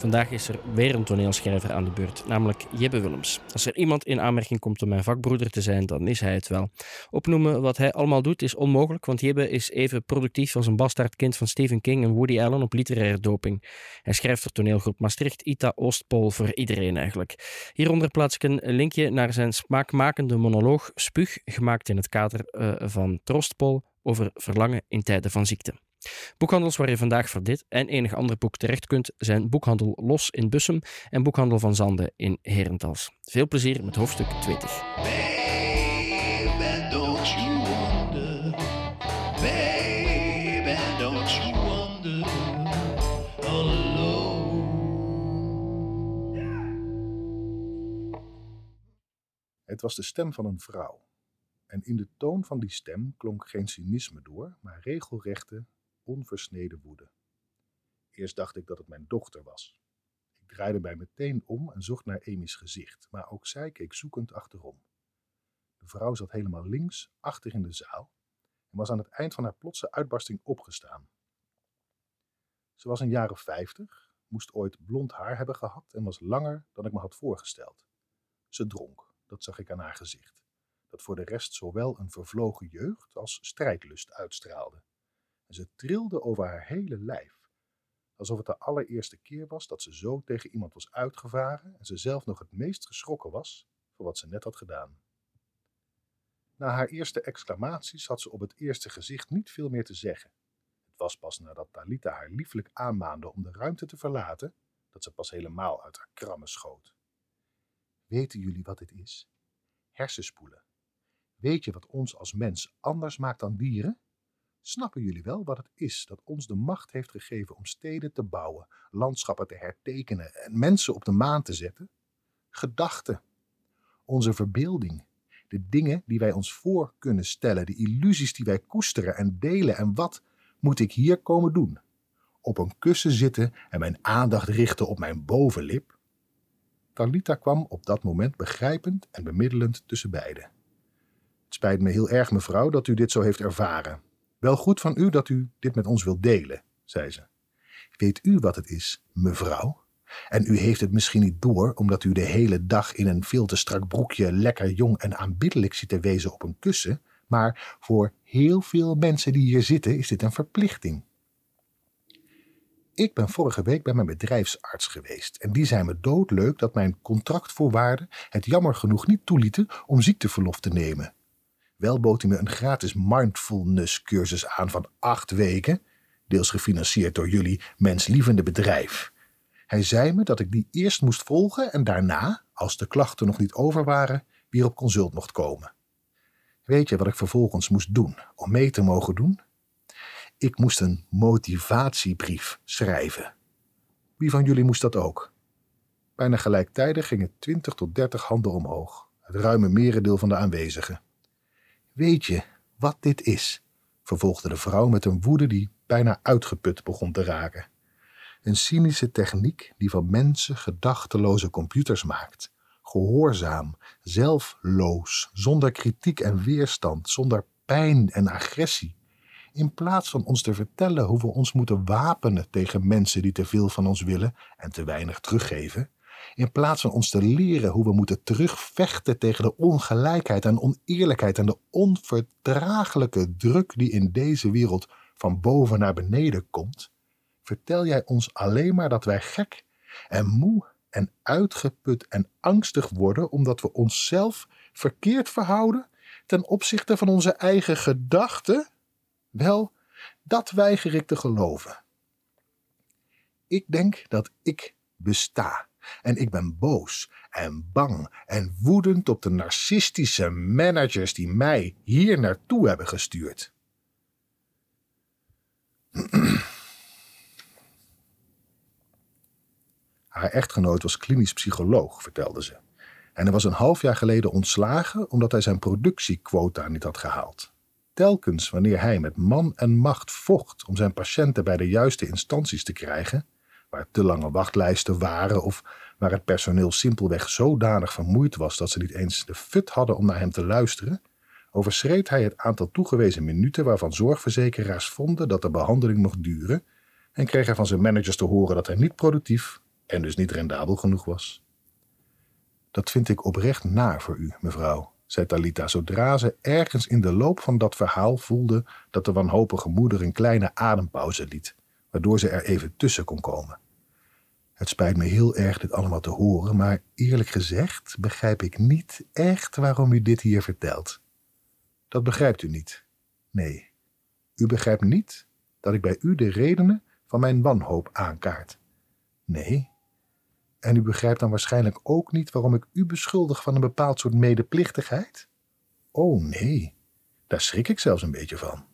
Vandaag is er weer een toneelschrijver aan de beurt, namelijk Jebbe Willems. Als er iemand in aanmerking komt om mijn vakbroeder te zijn, dan is hij het wel. Opnoemen wat hij allemaal doet is onmogelijk, want Jebbe is even productief als een bastaardkind van Stephen King en Woody Allen op literaire doping. Hij schrijft voor toneelgroep Maastricht, Ita Oostpol, voor iedereen eigenlijk. Hieronder plaats ik een linkje naar zijn smaakmakende monoloog Spuug, gemaakt in het kader uh, van Troostpol over verlangen in tijden van ziekte. Boekhandels waar je vandaag voor dit en enig ander boek terecht kunt zijn Boekhandel Los in Bussum en Boekhandel van Zande in Herentals. Veel plezier met hoofdstuk 20. Het was de stem van een vrouw. En in de toon van die stem klonk geen cynisme door, maar regelrechte, onversneden woede. Eerst dacht ik dat het mijn dochter was. Ik draaide mij meteen om en zocht naar Amy's gezicht, maar ook zij keek zoekend achterom. De vrouw zat helemaal links, achter in de zaal, en was aan het eind van haar plotse uitbarsting opgestaan. Ze was een jaar of vijftig, moest ooit blond haar hebben gehad en was langer dan ik me had voorgesteld. Ze dronk, dat zag ik aan haar gezicht, dat voor de rest zowel een vervlogen jeugd als strijdlust uitstraalde en ze trilde over haar hele lijf, alsof het de allereerste keer was dat ze zo tegen iemand was uitgevaren en ze zelf nog het meest geschrokken was voor wat ze net had gedaan. Na haar eerste exclamaties had ze op het eerste gezicht niet veel meer te zeggen. Het was pas nadat Talita haar lieflijk aanmaande om de ruimte te verlaten, dat ze pas helemaal uit haar krammen schoot. Weten jullie wat dit is? Hersenspoelen. Weet je wat ons als mens anders maakt dan dieren? Snappen jullie wel wat het is dat ons de macht heeft gegeven om steden te bouwen, landschappen te hertekenen en mensen op de maan te zetten? Gedachten, onze verbeelding, de dingen die wij ons voor kunnen stellen, de illusies die wij koesteren en delen. En wat moet ik hier komen doen? Op een kussen zitten en mijn aandacht richten op mijn bovenlip? Talita kwam op dat moment begrijpend en bemiddelend tussen beiden. Het spijt me heel erg, mevrouw, dat u dit zo heeft ervaren. Wel goed van u dat u dit met ons wilt delen, zei ze. Weet u wat het is, mevrouw? En u heeft het misschien niet door, omdat u de hele dag in een veel te strak broekje lekker jong en aanbiddelijk zit te wezen op een kussen, maar voor heel veel mensen die hier zitten is dit een verplichting. Ik ben vorige week bij mijn bedrijfsarts geweest en die zei me doodleuk dat mijn contractvoorwaarden het jammer genoeg niet toelieten om ziekteverlof te nemen. Wel bood hij me een gratis mindfulness cursus aan van acht weken, deels gefinancierd door jullie menslievende bedrijf. Hij zei me dat ik die eerst moest volgen en daarna, als de klachten nog niet over waren, weer op consult mocht komen. Weet je wat ik vervolgens moest doen om mee te mogen doen? Ik moest een motivatiebrief schrijven. Wie van jullie moest dat ook? Bijna gelijktijdig gingen 20 tot 30 handen omhoog, het ruime merendeel van de aanwezigen. Weet je wat dit is? vervolgde de vrouw met een woede die bijna uitgeput begon te raken. Een cynische techniek die van mensen gedachteloze computers maakt. Gehoorzaam, zelfloos, zonder kritiek en weerstand, zonder pijn en agressie. In plaats van ons te vertellen hoe we ons moeten wapenen tegen mensen die te veel van ons willen en te weinig teruggeven, in plaats van ons te leren hoe we moeten terugvechten tegen de ongelijkheid en oneerlijkheid en de onverdraaglijke druk die in deze wereld van boven naar beneden komt, vertel jij ons alleen maar dat wij gek en moe en uitgeput en angstig worden omdat we onszelf verkeerd verhouden ten opzichte van onze eigen gedachten? Wel, dat weiger ik te geloven. Ik denk dat ik besta en ik ben boos en bang en woedend op de narcistische managers die mij hier naartoe hebben gestuurd. Haar echtgenoot was klinisch psycholoog, vertelde ze. En hij was een half jaar geleden ontslagen omdat hij zijn productiequota niet had gehaald. Telkens wanneer hij met man en macht vocht om zijn patiënten bij de juiste instanties te krijgen, waar te lange wachtlijsten waren of waar het personeel simpelweg zodanig vermoeid was dat ze niet eens de fut hadden om naar hem te luisteren, overschreed hij het aantal toegewezen minuten waarvan zorgverzekeraars vonden dat de behandeling mocht duren en kreeg hij van zijn managers te horen dat hij niet productief, en dus niet rendabel genoeg was. Dat vind ik oprecht naar voor u, mevrouw, zei Talita zodra ze ergens in de loop van dat verhaal voelde dat de wanhopige moeder een kleine adempauze liet, waardoor ze er even tussen kon komen. Het spijt me heel erg dit allemaal te horen, maar eerlijk gezegd begrijp ik niet echt waarom u dit hier vertelt. Dat begrijpt u niet. Nee, u begrijpt niet dat ik bij u de redenen van mijn wanhoop aankaart. Nee. En u begrijpt dan waarschijnlijk ook niet waarom ik u beschuldig van een bepaald soort medeplichtigheid? Oh nee, daar schrik ik zelfs een beetje van.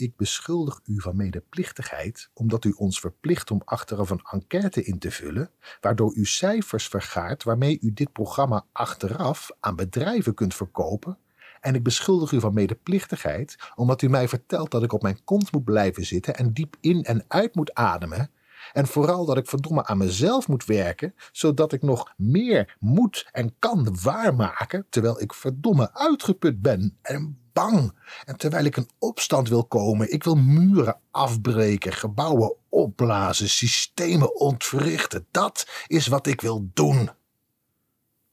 Ik beschuldig u van medeplichtigheid omdat u ons verplicht om achteraf een enquête in te vullen, waardoor u cijfers vergaart waarmee u dit programma achteraf aan bedrijven kunt verkopen. En ik beschuldig u van medeplichtigheid omdat u mij vertelt dat ik op mijn kont moet blijven zitten en diep in en uit moet ademen. En vooral dat ik verdomme aan mezelf moet werken, zodat ik nog meer moet en kan waarmaken, terwijl ik verdomme uitgeput ben en bang. En terwijl ik een opstand wil komen, ik wil muren afbreken, gebouwen opblazen, systemen ontwrichten. Dat is wat ik wil doen.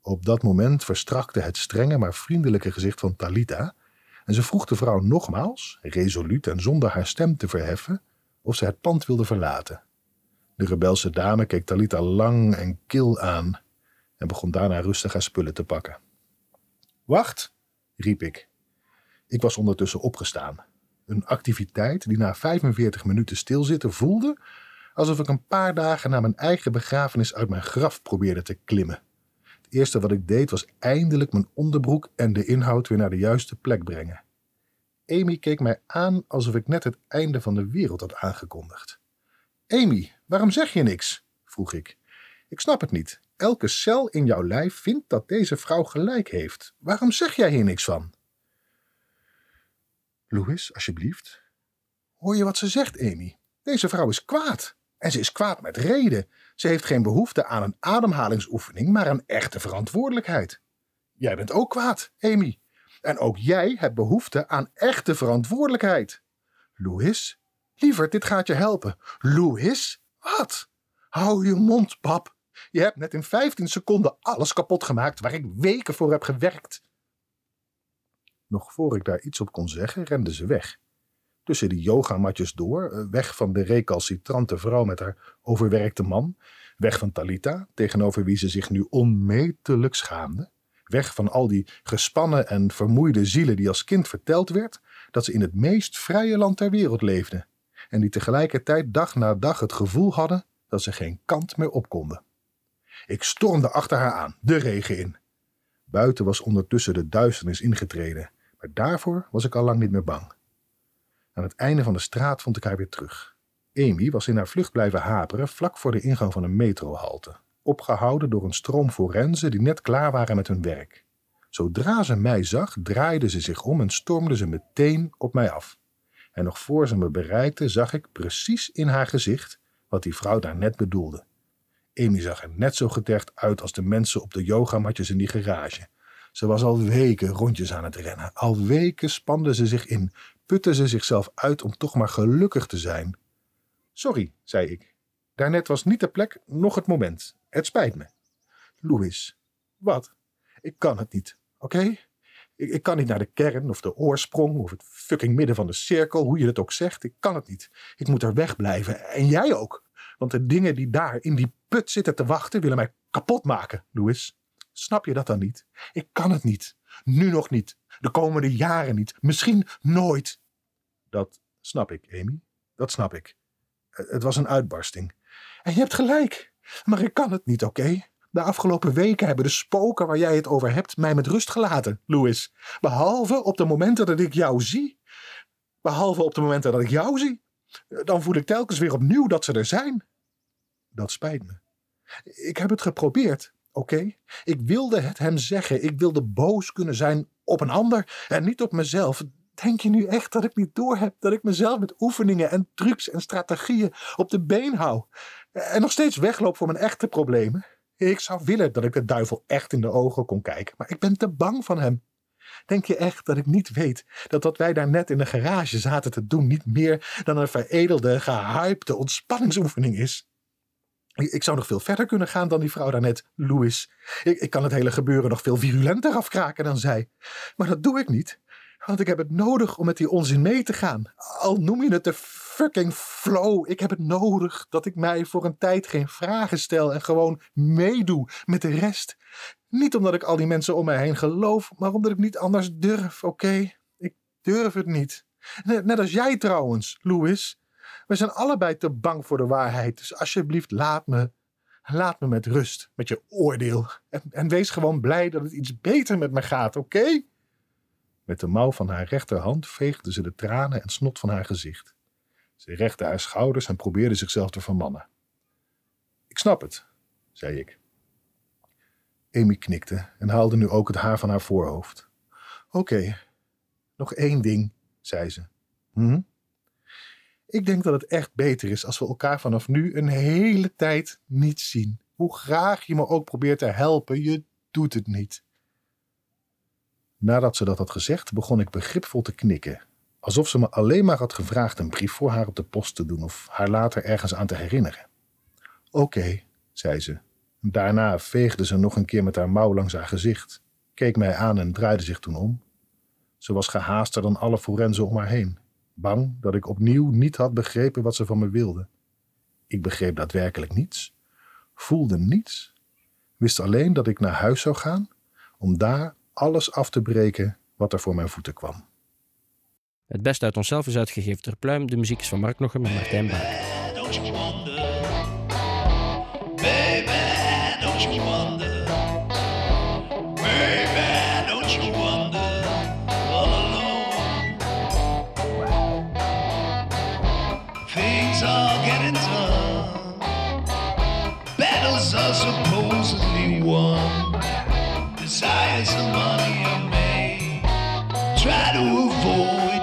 Op dat moment verstrakte het strenge maar vriendelijke gezicht van Talita en ze vroeg de vrouw nogmaals, resoluut en zonder haar stem te verheffen, of ze het pand wilde verlaten. De rebelse dame keek Talita lang en kil aan en begon daarna rustig haar spullen te pakken. Wacht, riep ik. Ik was ondertussen opgestaan. Een activiteit die na 45 minuten stilzitten voelde alsof ik een paar dagen na mijn eigen begrafenis uit mijn graf probeerde te klimmen. Het eerste wat ik deed was eindelijk mijn onderbroek en de inhoud weer naar de juiste plek brengen. Amy keek mij aan alsof ik net het einde van de wereld had aangekondigd. Amy, waarom zeg je niks? vroeg ik. Ik snap het niet. Elke cel in jouw lijf vindt dat deze vrouw gelijk heeft. Waarom zeg jij hier niks van? Louis, alsjeblieft. Hoor je wat ze zegt, Amy? Deze vrouw is kwaad. En ze is kwaad met reden. Ze heeft geen behoefte aan een ademhalingsoefening, maar een echte verantwoordelijkheid. Jij bent ook kwaad, Amy. En ook jij hebt behoefte aan echte verantwoordelijkheid. Louis, lieverd, dit gaat je helpen. Louis, wat? Hou je mond, pap. Je hebt net in 15 seconden alles kapot gemaakt waar ik weken voor heb gewerkt. Nog voor ik daar iets op kon zeggen, rende ze weg. Tussen die yogamatjes door, eh, weg van de recalcitrante vrouw met haar overwerkte man, weg van Talita, tegenover wie ze zich nu onmetelijk schaamde, weg van al die gespannen en vermoeide zielen die als kind verteld werd dat ze in het meest vrije land ter wereld leefden, en die tegelijkertijd dag na dag het gevoel hadden dat ze geen kant meer op konden. Ik stormde achter haar aan, de regen in. Buiten was ondertussen de duisternis ingetreden maar daarvoor was ik al lang niet meer bang. Aan het einde van de straat vond ik haar weer terug. Amy was in haar vlucht blijven haperen vlak voor de ingang van een metrohalte, opgehouden door een stroom forensen die net klaar waren met hun werk. Zodra ze mij zag, draaide ze zich om en stormde ze meteen op mij af. En nog voor ze me bereikte, zag ik precies in haar gezicht wat die vrouw daar net bedoelde. Amy zag er net zo getergd uit als de mensen op de yogamatjes in die garage. Ze was al weken rondjes aan het rennen. Al weken spande ze zich in, putte ze zichzelf uit om toch maar gelukkig te zijn. Sorry, zei ik. Daarnet was niet de plek, nog het moment. Het spijt me. Louis, wat? Ik kan het niet, oké? Ik, ik, kan niet naar de kern of de oorsprong of het fucking midden van de cirkel, hoe je het ook zegt. Ik kan het niet. Ik moet er wegblijven. En jij ook. Want de dingen die daar in die put zitten te wachten, willen mij kapot maken, Louis. Snap je dat dan niet? Ik kan het niet. Nu nog niet. De komende jaren niet. Misschien nooit. Dat snap ik, Amy. Dat snap ik. Het was een uitbarsting. En je hebt gelijk. Maar ik kan het niet, oké? De afgelopen weken hebben de spoken waar jij het over hebt mij met rust gelaten, Louis. Behalve op de momenten dat ik jou zie. Behalve op de momenten dat ik jou zie. Dan voel ik telkens weer opnieuw dat ze er zijn. Dat spijt me. Ik heb het geprobeerd, Oké? Ik wilde het hem zeggen. Ik wilde boos kunnen zijn op een ander en niet op mezelf. Denk je nu echt dat ik niet doorheb dat ik mezelf met oefeningen en trucs en strategieën op de been hou en nog steeds wegloop voor mijn echte problemen? Ik zou willen dat ik de duivel echt in de ogen kon kijken, maar ik ben te bang van hem. Denk je echt dat ik niet weet dat wat wij daar net in de garage zaten te doen niet meer dan een veredelde, gehypte ontspanningsoefening is? Ik zou nog veel verder kunnen gaan dan die vrouw daarnet, Louis. Ik, ik kan het hele gebeuren nog veel virulenter afkraken dan zij. Maar dat doe ik niet, want ik heb het nodig om met die onzin mee te gaan. Al noem je het de fucking flow. Ik heb het nodig dat ik mij voor een tijd geen vragen stel en gewoon meedoe met de rest. Niet omdat ik al die mensen om mij heen geloof, maar omdat ik niet anders durf, oké? Ik durf het niet. Net, net als jij trouwens, Louis. We zijn allebei te bang voor de waarheid. Dus alsjeblieft, laat me. Laat me met rust, met je oordeel. En, en wees gewoon blij dat het iets beter met me gaat, oké? Met de mouw van haar rechterhand veegde ze de tranen en snot van haar gezicht. Ze rechte haar schouders en probeerde zichzelf te vermannen. Ik snap het, zei ik. Amy knikte en haalde nu ook het haar van haar voorhoofd. Oké, nog één ding, zei ze. Hm? Ik denk dat het echt beter is als we elkaar vanaf nu een hele tijd niet zien. Hoe graag je me ook probeert te helpen, je doet het niet. Nadat ze dat had gezegd, begon ik begripvol te knikken. Alsof ze me alleen maar had gevraagd een brief voor haar op de post te doen of haar later ergens aan te herinneren. Oké, zei ze. Daarna veegde ze nog een keer met haar mouw langs haar gezicht, keek mij aan en draaide zich toen om. Ze was gehaaster dan alle forensen om haar heen, bang dat ik opnieuw niet had begrepen wat ze van me wilde. Ik begreep daadwerkelijk niets, voelde niets, wist alleen dat ik naar huis zou gaan om daar alles af te breken wat er voor mijn voeten kwam. Het beste uit onszelf is uitgegeven ter pluim. De muziek is van Mark Noggen met Martijn Baak. avoid.